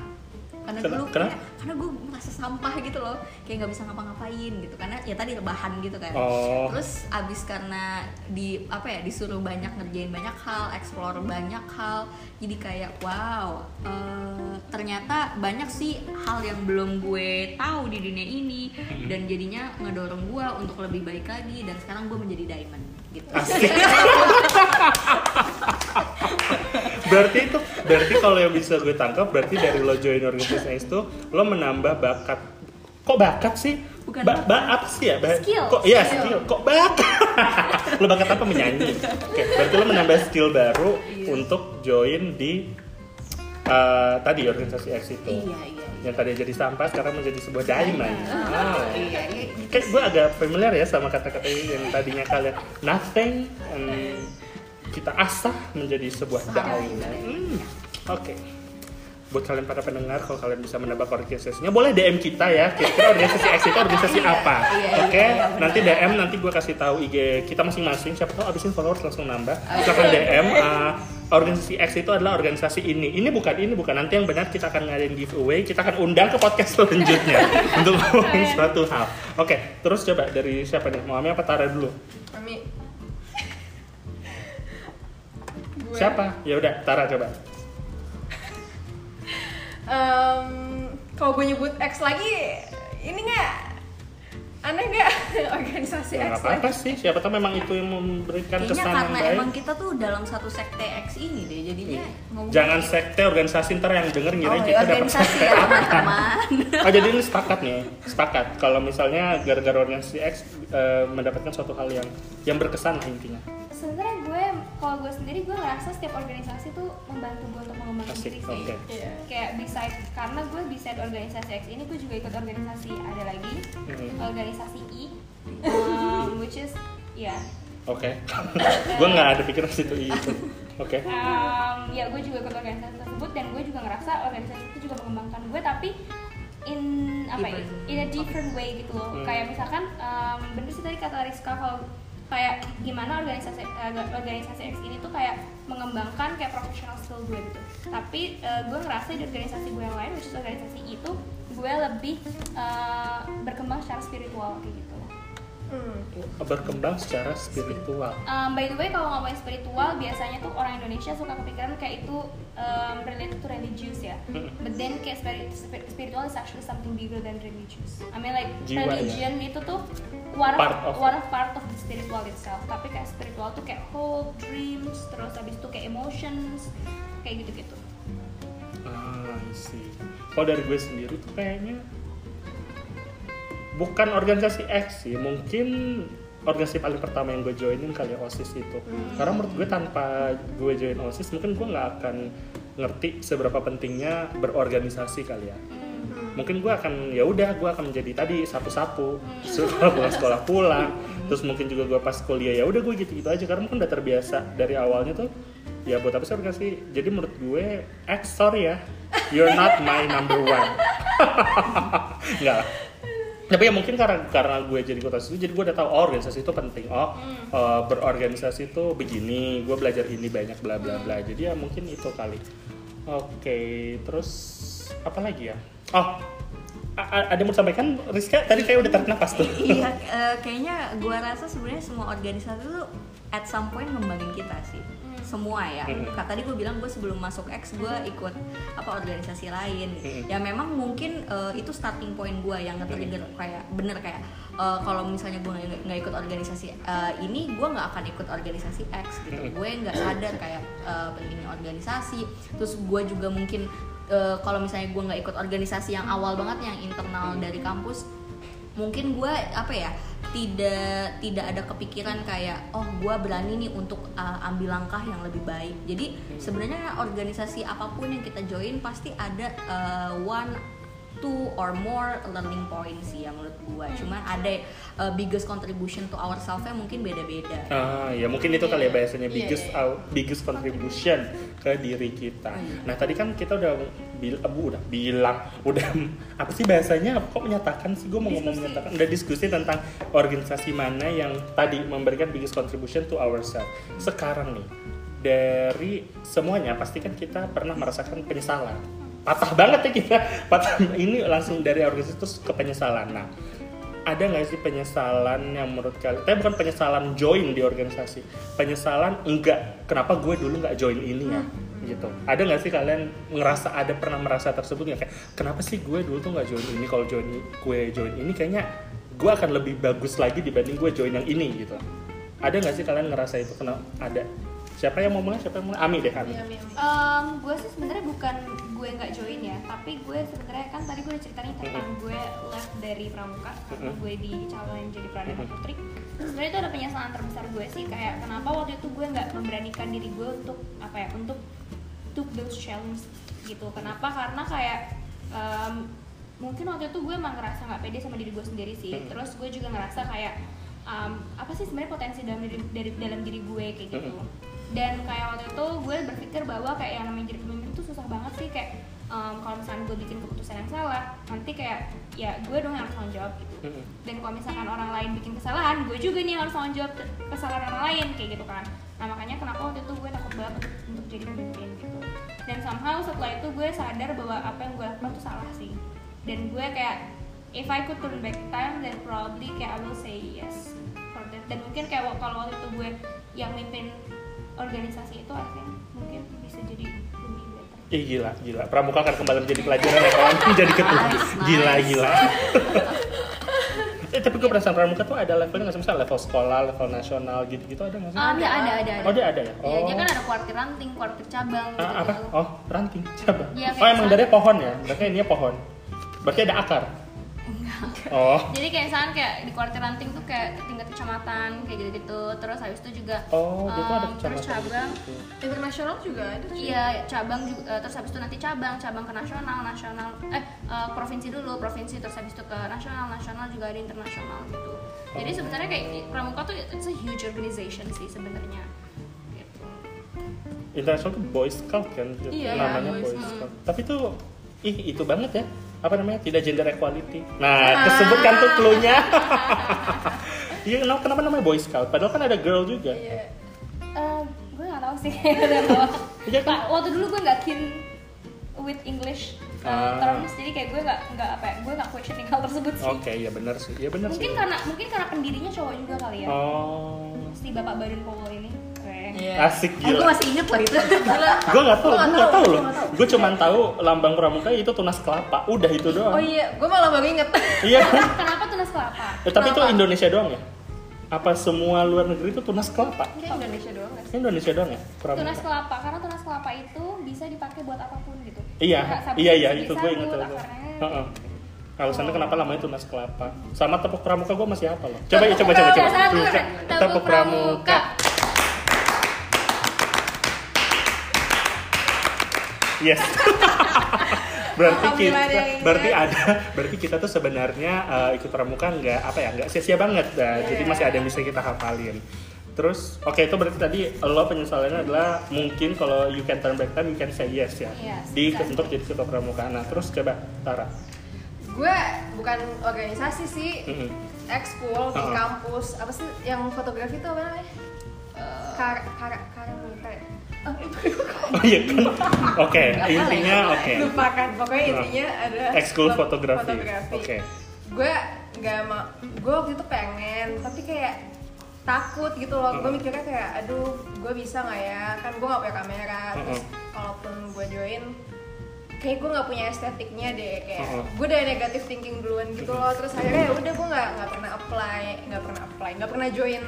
karena Ken- dulu kayak karena gue merasa sampah gitu loh. Kayak nggak bisa ngapa-ngapain gitu. Karena ya tadi rebahan gitu kan. Oh. terus abis karena di apa ya disuruh banyak ngerjain banyak hal explore banyak hal jadi kayak wow eh, ternyata banyak sih hal yang belum gue tahu di dunia ini. Dan jadinya ngedorong gue untuk lebih baik lagi. Dan sekarang gue menjadi diamond gitu. berarti itu berarti kalau yang bisa gue tangkap berarti dari lo join organisasi itu lo menambah bakat. Kok bakat sih? Bukan ba, apa sih ya? Ba- Skill. kok iya skill. kok bakat? Lo bakat apa? Menyanyi. Oke berarti lo menambah skill baru Iya. untuk join di eh, tadi organisasi X itu. Iya iya iya. yang tadi jadi sampah sekarang menjadi sebuah diamond. Wow. iya iya kayak gue agak familiar ya sama kata-kata yang tadinya kalian nothing and kita asah menjadi sebuah diamond. Hmm, Oke. buat kalian para pendengar kalau kalian bisa menebak organisasinya boleh DM kita ya. Kira-kira organisasi X itu organisasi Iya, apa? iya, oke? iya, iya, benar. nanti DM nanti gue kasih tahu IG kita masing-masing. Siapa tahu abisin followers langsung nambah. Oh, silahkan DM uh, organisasi X itu adalah organisasi ini. Ini bukan ini bukan. Nanti yang benar kita akan ngadain giveaway kita akan undang ke podcast selanjutnya untuk ngomongin suatu hal. Oke terus coba dari siapa nih? Mau Ami apa? Tara dulu. Mami. Gue. siapa ya udah Tara coba Em, kalau gue nyebut X lagi, ini nggak aneh nggak organisasi Ya, X apa-apa lagi? sih, siapa tahu memang itu yang memberikan Kayaknya kesan yang karena baik. emang kita tuh dalam satu sekte X ini deh, jadinya ngomong Iya. Jangan sekte organisasi ntar yang denger ngira Oh, kita dapat organisasi sekte ya apa. teman-teman. Oh jadi ini sepakat nih, sepakat. Kalau misalnya gara-gara organisasi X eh, mendapatkan suatu hal yang yang berkesan lah intinya. sebenarnya kalau gue sendiri gue ngerasa setiap organisasi tuh membantu gue untuk mengembangkan diri sih oke. Iya. kayak beside karena gue beside organisasi X ini gue juga ikut organisasi ada lagi Mhm. organisasi I um, which is ya Oke, gue nggak ada pikiran situ itu. Oke, um, ya gue juga ikut organisasi tersebut dan gue juga ngerasa organisasi itu juga mengembangkan gue tapi in apa ya Different. in a different way gitu loh Hmm. kayak misalkan um, bener sih tadi kata Rizka kalau kayak gimana organisasi eh, organisasi X ini tuh kayak mengembangkan kayak professional skill gue gitu. Tapi eh, gue ngerasa di organisasi gue yang lain which is organisasi itu gue lebih eh, berkembang secara spiritual kayak gitu Hmm. berkembang secara spiritual. Um, by the way kalau ngomongin spiritual biasanya tuh orang Indonesia suka kepikiran kayak itu um, related to religious ya. Mm. But then kayak spirit, spirit- spiritual is actually something bigger than religious. I mean like Jiwa, ya? religion itu tuh one Part of- one of part of the spiritual itself. Tapi kayak spiritual tuh kayak hope, dreams, terus habis itu kayak emotions, kayak gitu-gitu. Ah, sih. Kalau dari gue sendiri tuh kayaknya bukan organisasi X sih, mungkin organisasi paling pertama yang gue joinin kali ya, OSIS itu. Karena menurut gue tanpa gue join OSIS mungkin gue nggak akan ngerti seberapa pentingnya berorganisasi kali ya. Mungkin gue akan ya udah gue akan menjadi tadi sapu-sapu sekolah pulang sekolah pulang. Terus mungkin juga gue pas kuliah ya udah gue gitu-gitu aja karena mungkin udah terbiasa dari awalnya tuh ya buat apa sih organisasi jadi menurut gue X sorry ya you're not my number one nggak. Tapi ya mungkin karena karena gue jadi kota situ jadi gue udah tahu oh, organisasi itu penting. Oh eh, berorganisasi itu begini gue belajar ini banyak bla bla bla. Jadi ya mungkin itu kali. Oke terus apa lagi ya? Oh ada yang mau disampaikan? Rizka tadi kayak udah tarik nafas tuh. Iya, eh, kayaknya gua rasa sebenarnya semua organisasi tuh at some point ngembangin kita sih. Semua ya. Mm. Kata tadi gue bilang gue sebelum masuk X gue ikut apa organisasi lain. Mm. Ya memang mungkin eh, itu starting point gue yang nge-trigger kayak bener kayak eh, kalau misalnya gue nggak ikut organisasi eh, ini gue nggak akan ikut organisasi X gitu. Mm. Gue nggak sadar kayak eh, pentingnya organisasi. Terus gue juga mungkin eh, kalau misalnya gue nggak ikut organisasi yang awal banget yang internal dari kampus mungkin gue apa ya tidak tidak ada kepikiran kayak oh gue berani nih untuk uh, ambil langkah yang lebih baik jadi sebenarnya organisasi apa pun yang kita join pasti ada uh, one two or more learning points sih ya menurut gue cuman ada uh, biggest contribution to ourselves mungkin beda-beda Ah, ya mungkin itu kali ya bahasanya Iya, biggest iya. out- biggest contribution ke diri kita. Iya. Nah tadi kan kita udah bil, eh, Bu, udah bilang, udah apa sih bahasanya? Kok menyatakan sih? Gue mau ngomong menyatakan. Udah diskusi tentang organisasi mana yang tadi memberikan biggest contribution to ourselves. Sekarang nih dari semuanya pasti kan kita pernah merasakan penyesalan. Patah banget ya kita. Patah ini langsung dari organisasi terus ke penyesalan. Nah ada nggak sih penyesalan yang menurut kalian? Tapi bukan penyesalan join di organisasi, penyesalan enggak. Kenapa gue dulu nggak join ini ya? Gitu. Ada nggak sih kalian ngerasa ada pernah merasa tersebut nggak kayak kenapa sih gue dulu tuh nggak join ini? Kalau join gue join ini kayaknya gue akan lebih bagus lagi dibanding gue join yang ini gitu. Ada nggak sih kalian ngerasa itu? Kenapa? Ada. Siapa yang mau mulai? Siapa yang mulai? Ami deh, Ami. Um, gue sih sebenarnya bukan gue nggak join ya, tapi gue sebenarnya kan tadi gue udah ceritain tentang gue left dari pramuka karena Mhm. gue dicalonin jadi pradana Mhm. putri. Sebenarnya itu ada penyesalan terbesar gue sih kayak kenapa waktu itu gue nggak memberanikan diri gue untuk apa ya untuk took those challenge gitu. Kenapa? Karena kayak um, mungkin waktu itu gue emang ngerasa nggak pede sama diri gue sendiri sih. Mhm. Terus gue juga ngerasa kayak um, apa sih sebenarnya potensi dalam diri dari dalam diri gue kayak gitu Mhm. dan kayak waktu itu gue berpikir bahwa kayak yang namanya jadi pemimpin itu susah banget sih kayak em, kalau misalnya gue bikin keputusan yang salah nanti kayak ya gue dong yang harus tanggung jawab gitu. Dan kalau misalkan orang lain bikin kesalahan gue juga nih yang harus tanggung jawab ke- kesalahan orang lain kayak gitu kan. Nah makanya kenapa waktu itu gue takut banget untuk, untuk jadi pemimpin gitu. Dan somehow setelah itu gue sadar bahwa apa yang gue lakukan tuh salah sih. Dan gue kayak if I could turn back time then probably kayak I will say yes for that. Dan mungkin kayak kalau waktu itu gue yang mimpin organisasi itu I think mungkin bisa jadi Ih gila, gila. Pramuka akan kembali menjadi pelajaran ya kawan. jadi ketua. Nice, nice. Gila, gila. eh tapi gue penasaran Pramuka tuh ada levelnya nggak? Misalnya level sekolah, level nasional gitu-gitu ada nggak sih? Ya ada ada ada Oh dia ada ya? Oh. Ya, dia kan ada kuartir ranting, kuartir cabang gitu. Ah, apa? Oh, ranting. Coba. Iya, oh, emang dari pohon ya? Berarti ini pohon. Berarti ada akar. Oh. Jadi kayak misalnya kayak di kuartir ranting tuh kayak tingkat kecamatan kayak gitu-gitu. Terus habis itu juga Oh, ada um, kecamatan terus cabang. gitu. internasional juga ada sih. Iya, cabang juga eh, terus habis itu nanti cabang, cabang ke nasional, nasional eh eh, provinsi dulu, provinsi terus habis itu ke nasional, nasional juga ada internasional gitu. Jadi Oh. sebenarnya kayak pramuka tuh it's a huge organization sih sebenarnya. Gitu. International tuh Boy Scout kan Iya, namanya Boy Boy Scout. Scout. Tapi tuh ih itu banget ya. Apa namanya? Tidak gender equality. Nah, kesebutkan tuh clue-nya. Iya, kenapa, kenapa namanya Boy Scout? Padahal kan ada girl juga. Iya. Eh, gue gak tahu sih. Iya kan? Waktu dulu gue gak keen with English uh, Ah. terms jadi kayak gue gak nggak apa ya gue gak questioning hal tersebut sih Oke, ya benar sih. Ya benar mungkin sih. karena mungkin karena pendirinya cowok juga kali ya Oh. si bapak Badan Powell ini Iya. Asik, Oh, gue gila. masih inget loh itu. Gue nggak tahu, Gua nggak gue nggak tahu, tahu gua loh. Gue cuma tahu lambang pramuka itu tunas kelapa. Udah itu doang. Oh iya, gue malah baru inget. Iya. kenapa tunas kelapa Eh, tapi itu? Indonesia doang ya? Apa semua luar negeri itu tunas kelapa? Kayak Indonesia doang gak sih? Ini Indonesia doang ya? Pramuka. tunas kelapa karena tunas kelapa itu bisa dipakai buat apa pun gitu Iya, iya iya itu gue inget. Heeh. Alasannya kenapa namanya tunas kelapa? Sama tepuk pramuka gue masih apa loh? Coba ya, coba coba Tepuk coba. pramuka, tepuk Tepuk pramuka. Yes. berarti kita, berarti ada, berarti kita tuh sebenarnya eh, ikut pramuka nggak apa ya, nggak sia-sia banget. Nah, Jadi Iya. masih ada yang bisa kita hafalin. Terus, oke itu berarti tadi lo penyesalannya adalah mungkin kalau you can turn back time, you can say yes ya. Yes, di bisa. untuk jadi ketua pramuka. Nah, terus coba Tara. Gue bukan organisasi sih, Mm-mm. ekskul di Uh-uh. kampus. Apa sih yang fotografi itu apa namanya? Eh, Kar kar ya? Oh iya kan. Oke, boleh, intinya oke. Lupakan, pokoknya Nah. intinya ada Ekskul fotografi. fotografi. Oke. Gue nggak mau, gue waktu itu pengen, tapi kayak takut gitu loh. Gue mikirnya kayak, aduh, gue bisa nggak ya? Kan gue nggak punya kamera. Terus kalaupun gue join, kayak gue nggak punya estetiknya deh. Kayak Mm-mm. gue udah negatif thinking duluan gitu loh. Terus akhirnya ya udah gue nggak nggak pernah apply, nggak pernah apply, nggak pernah join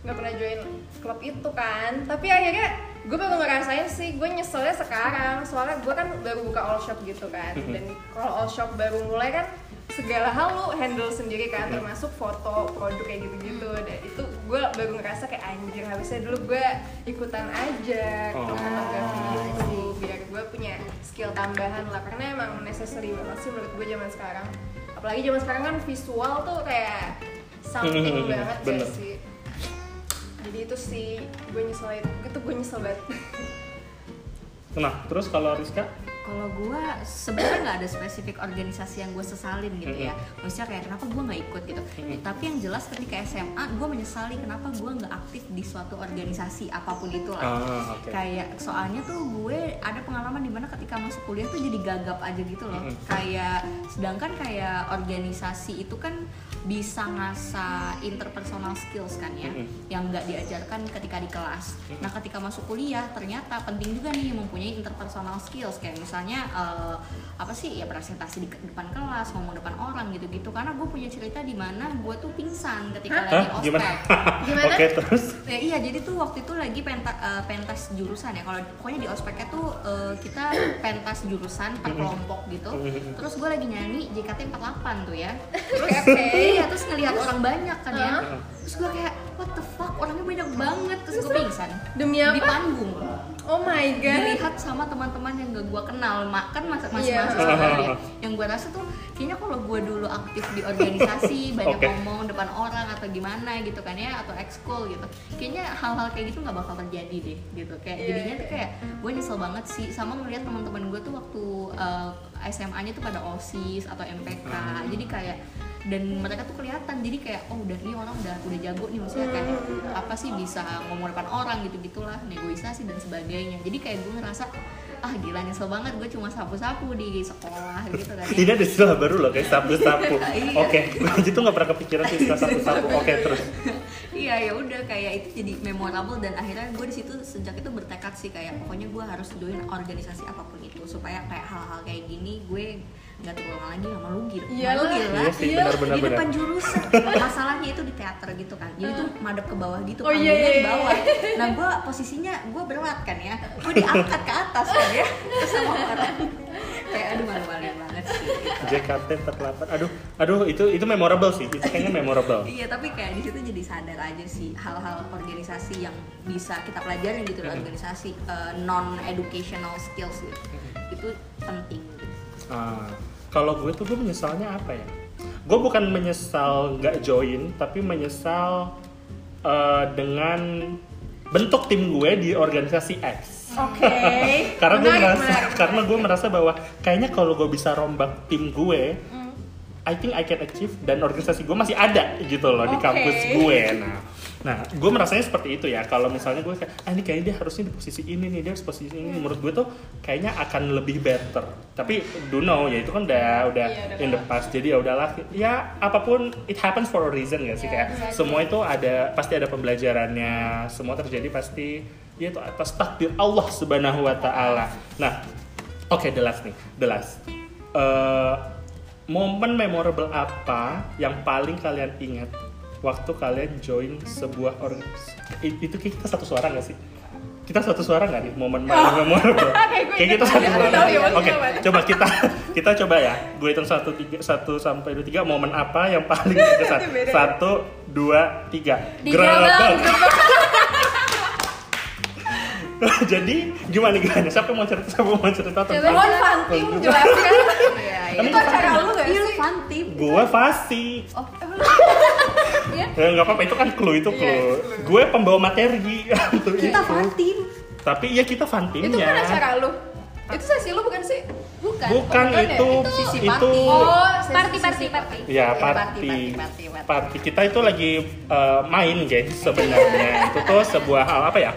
nggak pernah join klub itu kan. Tapi akhirnya gue baru ngerasain sih gue nyeselnya sekarang. Soalnya gue kan baru buka all shop gitu kan. Dan kalau all shop baru mulai kan segala hal lu handle sendiri kan. Termasuk foto produk kayak gitu-gitu. Dan itu gue baru ngerasa kayak anjir habisnya dulu gue ikutan aja. Oh. fotografi gitu biar gue punya skill tambahan lah. Karena emang necessary banget sih menurut gue zaman sekarang. Apalagi zaman sekarang kan visual tuh kayak something banget bener. gak sih jadi itu sih gue nyesel itu. Itu gue nyesel banget. Nah, terus kalau Rizka? kalau gue sebenarnya nggak ada spesifik organisasi yang gue sesalin gitu ya. Maksudnya kayak kenapa gue nggak ikut gitu? Tapi yang jelas ketika SMA gue menyesali kenapa gue nggak aktif di suatu organisasi apa pun itu lah. Ah, oke. kayak soalnya tuh gue ada pengalaman di mana ketika masuk kuliah tuh jadi gagap aja gitu loh. Kayak sedangkan kayak organisasi itu kan bisa ngasah interpersonal skills kan ya Mm-mm. yang nggak diajarkan ketika di kelas. Nah ketika masuk kuliah ternyata penting juga nih mempunyai interpersonal skills. Kayak misalnya eh, apa sih ya presentasi di depan kelas ngomong depan orang gitu-gitu. Karena gue punya cerita di mana gue tuh pingsan ketika lagi Hah? Gimana? ospek. Gimana? Oke, terus? Ya, iya jadi tuh waktu itu lagi penta, eh, pentas jurusan ya. Kalau pokoknya di ospeknya tuh eh, kita pentas jurusan per kelompok gitu. Terus gue lagi nyanyi JKT 48 tuh ya. Terus iya terus ngelihat orang banyak kan ya. Terus gue kayak what the fuck orangnya banyak banget. Terus gue pingsan. Demi di apa? panggung. Oh my god. dilihat sama teman-teman yang gak gue kenal. Ma- kan masa Iya. ya. Yang gue rasa tuh kayaknya kalau gue dulu aktif di organisasi banyak Oke. ngomong depan orang atau gimana gitu kan ya atau ekskul gitu kayaknya hal-hal kayak gitu nggak bakal terjadi deh gitu. Kayak Iya, jadinya iya. tuh kayak gue nyesel banget sih. Sama ngeliat teman-teman gue tuh waktu uh, SMA-nya tuh pada osis atau MPK Hmm. jadi kayak dan mereka tuh kelihatan jadi kayak oh udah nih orang udah udah jago nih maksudnya kayak apa sih bisa ngomong depan orang gitu gitulah negosiasi dan sebagainya jadi kayak gue ngerasa ah gila nyesel banget gue cuma sapu-sapu di sekolah gitu kan ya. Ini ada istilah baru loh kayak sapu-sapu. Iya. Oke, itu nggak pernah kepikiran sih istilah sapu-sapu. Oke, terus. Iya ya udah kayak itu jadi memorable dan akhirnya gue di situ sejak itu bertekad sih kayak pokoknya gue harus join organisasi apa pun itu supaya kayak hal-hal kayak gini gue nggak terulang lagi sama lu gitu Iyalah. Lu gila Iya sih, Iya, benar-benar di benar. depan jurusan. Masalahnya itu di teater gitu kan. Jadi tuh madep ke bawah gitu Oh, iya, panggungnya iya, di bawah. nah gue posisinya gue berat kan ya. Gue diangkat ke atas kan ya. Terus sama orang. Kayak aduh malu-malu banget sih gitu. JKT 48. Aduh, aduh itu itu memorable sih. Itu kayaknya memorable. Iya tapi kayak di situ jadi sadar aja sih hal-hal organisasi yang bisa kita pelajarin gitu di organisasi non educational skills gitu itu penting gitu. Ah, kalau gue tuh gue menyesalnya apa ya? Gue bukan menyesal nggak join, tapi menyesal eh, dengan bentuk tim gue di organisasi X. Oke. karena gue merasa menarik, karena gue merasa bahwa kayaknya kalau gue bisa rombak tim gue I think I can achieve dan organisasi gue masih ada gitu loh di Oke. kampus gue. Nah nah gue merasanya seperti itu ya. Kalau misalnya gue kayak ah ini kayaknya dia harusnya di posisi ini nih dia harus posisi ini. Menurut gue tuh kayaknya akan lebih better. Tapi do know ya itu kan udah udah Iya, udah in the past. Jadi ya udahlah ya apa pun it happens for a reason ya sih Iya, kayak exactly. semua itu ada pasti ada pembelajarannya semua terjadi pasti ya itu atas takdir Allah subhanahu wa taala. Nah oke the last nih the last. Eh, momen memorable apa yang paling kalian ingat waktu kalian join sebuah organisasi itu kita satu suara nggak sih? Kita satu suara nggak nih momen paling memorable? Kayak kita satu suara. Ya, oke apa. coba kita kita coba ya. Gue hitung satu tiga satu sampai dua tiga. Momen apa yang paling berkesan satu dua tiga. Digerabak. jadi gimana gimana siapa yang mau cerita siapa yang mau cerita tentang Mohon Fantim jelaskan. Iya, Emang Itu acara lu gak Iya, sih? fantip. gue pasti Oh, Iya. ya nggak apa-apa itu kan clue itu clue Iya, gue pembawa materi untuk kita itu fantim. tapi ya kita fun Itu kan acara lu. Itu sesi lu bukan sih? Bukan. bukan ya? itu Itu sisi itu party. Oh, Party, party, party. ya Eh, party, party party, party, party. party kita itu lagi uh, main guys sebenarnya itu tuh sebuah hal apa ya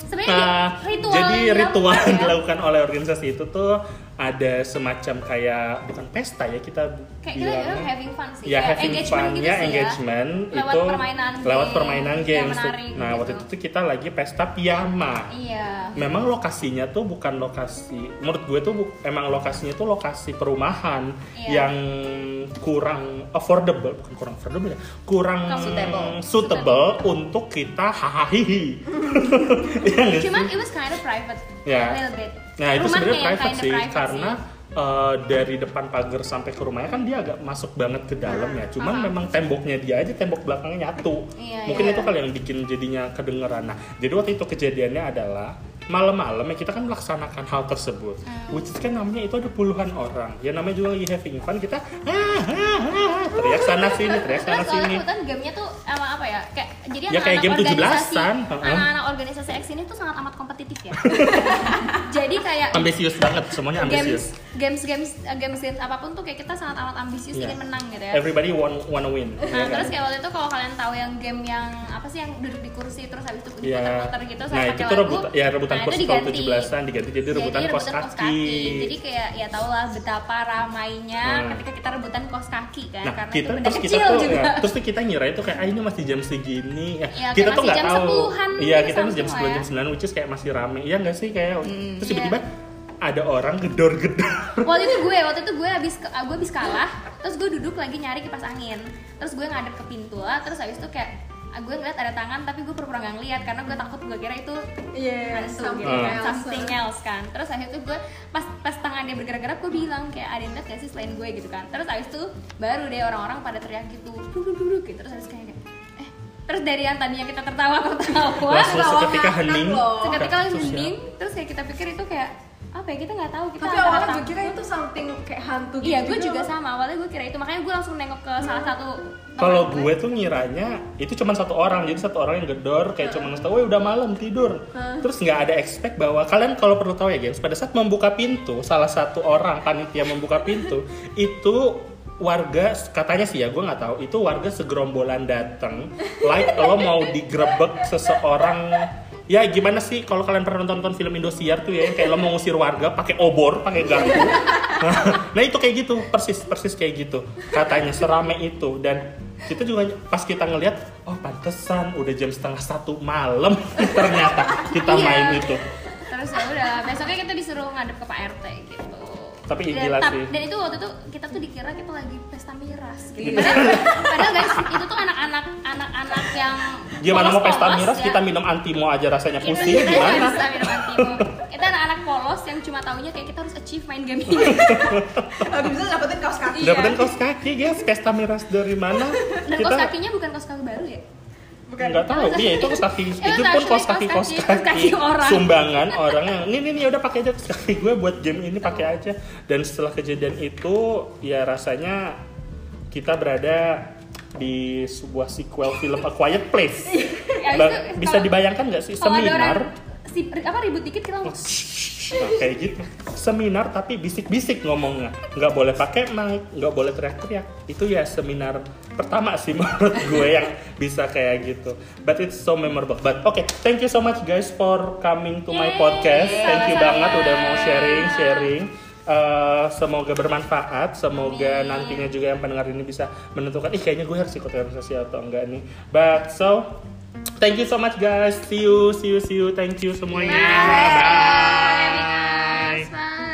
Sebenarnya Nah, ritual jadi yang ritual dilakukan yang ya. dilakukan oleh organisasi itu tuh ada semacam kayak bukan pesta ya kita Kayak kita bilang having fun sih. ya having engagement fun gitu ya sih engagement Lewat itu permainan lewat games, permainan yang games menarik nah gitu. waktu itu tuh kita lagi pesta piyama Iya. memang lokasinya tuh bukan lokasi menurut gue tuh emang lokasinya tuh lokasi perumahan Iya. yang kurang affordable bukan kurang affordable ya kurang Suitable. suitable untuk kita hahaha Iya sih? Cuman it was kind of private. Ya. A little bit. Nah itu sebenarnya private sih private karena eh, dari depan pagar sampai ke rumahnya kan dia agak masuk banget ke dalam ya. Cuman Aha. memang temboknya dia aja tembok belakangnya nyatu. Iya, Mungkin iya. itu kali yang bikin jadinya kedengeran. Nah jadi waktu itu kejadiannya adalah malam-malam ya kita kan melaksanakan hal tersebut. Hmm. Which is kan namanya itu ada puluhan orang. Ya namanya juga lagi having fun kita ah, ah, ah, teriak sana sini teriak sana Terus soalnya sini. kebetulan gamenya tuh emang apa ya kayak jadi Ya, kayak game anak-anak 17-an, organisasi- heeh. anak-anak organisasi X ini tuh sangat amat kompetitif ya jadi kayak Ambisius banget semuanya ambisius. games games games games games apa pun tuh kayak kita sangat amat ambisius Iya. ingin menang gitu ya Everybody want wanna win. Nah, ya kan? terus kayak waktu itu kalau kalian tahu yang game yang apa sih yang duduk di kursi terus habis itu Iya. diputar-putar gitu Nah sama itu pakai tuh lagu. rebutan, ya rebutan nah, itu kalau diganti. 17-an diganti jadi rebutan, kos, kaki. Jadi kayak ya tau lah betapa ramainya Nah. ketika kita rebutan kos kaki kan Nah karena kita itu terus kita kecil tuh juga. ya, terus tuh kita ngira itu kayak ah ini masih jam segini ya, Iya, kita tuh nggak tahu 10-an iya gitu, kita masih jam 10 lah jam 9 which is kayak masih rame iya nggak sih kayak terus iya. tiba-tiba ada orang gedor-gedor. Waktu itu gue waktu itu gue habis gue habis kalah terus gue duduk lagi nyari kipas angin. Terus gue ngadep ke pintu lah terus habis itu kayak ah, gue ngeliat ada tangan tapi gue pura-pura nggak ngeliat karena gue takut gue kira itu Iya, hantu something gitu. kan else. something else kan. Terus habis itu gue pas pas tangannya bergerak-gerak gue bilang kayak ada yang lihat gak sih selain gue? Gitu kan. Terus habis itu baru deh orang-orang pada teriak gitu duduk duduk gitu. Terus habis kayak eh terus dari yang tadinya kita tertawa-tertawa langsung Lawang seketika hening seketika langsung hening terus kayak kita pikir itu kayak apa ya kita nggak tahu kita Tapi awalnya gue kira itu something kayak hantu gitu iya gue juga juga loh. sama awalnya gue kira itu. Makanya gue langsung nengok ke salah satu kalau gue tuh ngiranya itu cuma satu orang jadi satu orang yang gedor kayak cuma ngasih tau "Woi, udah malam tidur. Terus nggak ada expect bahwa kalian kalau perlu tahu ya gengs pada saat membuka pintu salah satu orang panitia membuka pintu itu warga katanya sih ya gue nggak tahu itu warga segerombolan datang like lo mau digrebek seseorang ya gimana sih kalau kalian pernah nonton, nonton film Indosiar tuh ya yang kayak lo mau ngusir warga pakai obor pakai garpu? Nah itu kayak gitu persis persis kayak gitu. Katanya serame itu dan kita juga pas kita ngelihat oh pantesan udah jam setengah satu malam ternyata kita Iya. main itu. Terus ya udah besoknya kita disuruh ngadep ke Pak RT tapi dan, gila sih dan itu waktu itu kita tuh dikira kita lagi pesta miras gitu. Iya. Padahal, padahal guys itu tuh anak-anak anak-anak yang gimana mau pesta polos-polos miras ya. kita minum antimo aja rasanya Kita- pusing kita gimana bisa minum antimo. Itu anak-anak polos yang cuma taunya kayak kita harus achieve main game ini. Lagi bisa dapetin kaos kaki Iya. dapetin kaos kaki guys pesta miras dari mana Dan kaos kakinya bukan kaos kaki baru ya? Nggak tahu. Iya itu kaos kaki. Itu itu pun kaos kaki kaos kaos kaki- orang. sumbangan orang. Yang ini ini udah pakai aja. Kaos kaki gue buat game ini pakai aja. Dan setelah kejadian itu ya rasanya kita berada di sebuah sequel film A Quiet Place. Ya, Ba- itu bisa kalau- dibayangkan nggak sih? seminar si, apa ribut dikit kita langsung Nah, kayak gitu. Seminar tapi bisik-bisik ngomongnya. Nggak boleh pakai mic nggak boleh teriak-teriak. Itu ya seminar pertama sih menurut gue yang bisa kayak gitu. But it's so memorable. But okay thank you so much guys for coming to my Yay, podcast. Thank you banget udah mau sharing sharing. Eh, semoga bermanfaat. Semoga Amin. nantinya juga yang pendengar ini bisa menentukan ih kayaknya gue harus ikut organisasi atau enggak nih. But so Thank you so much guys. See you, see you, see you. Thank you semuanya. Bye. Bye. Bye. Bye.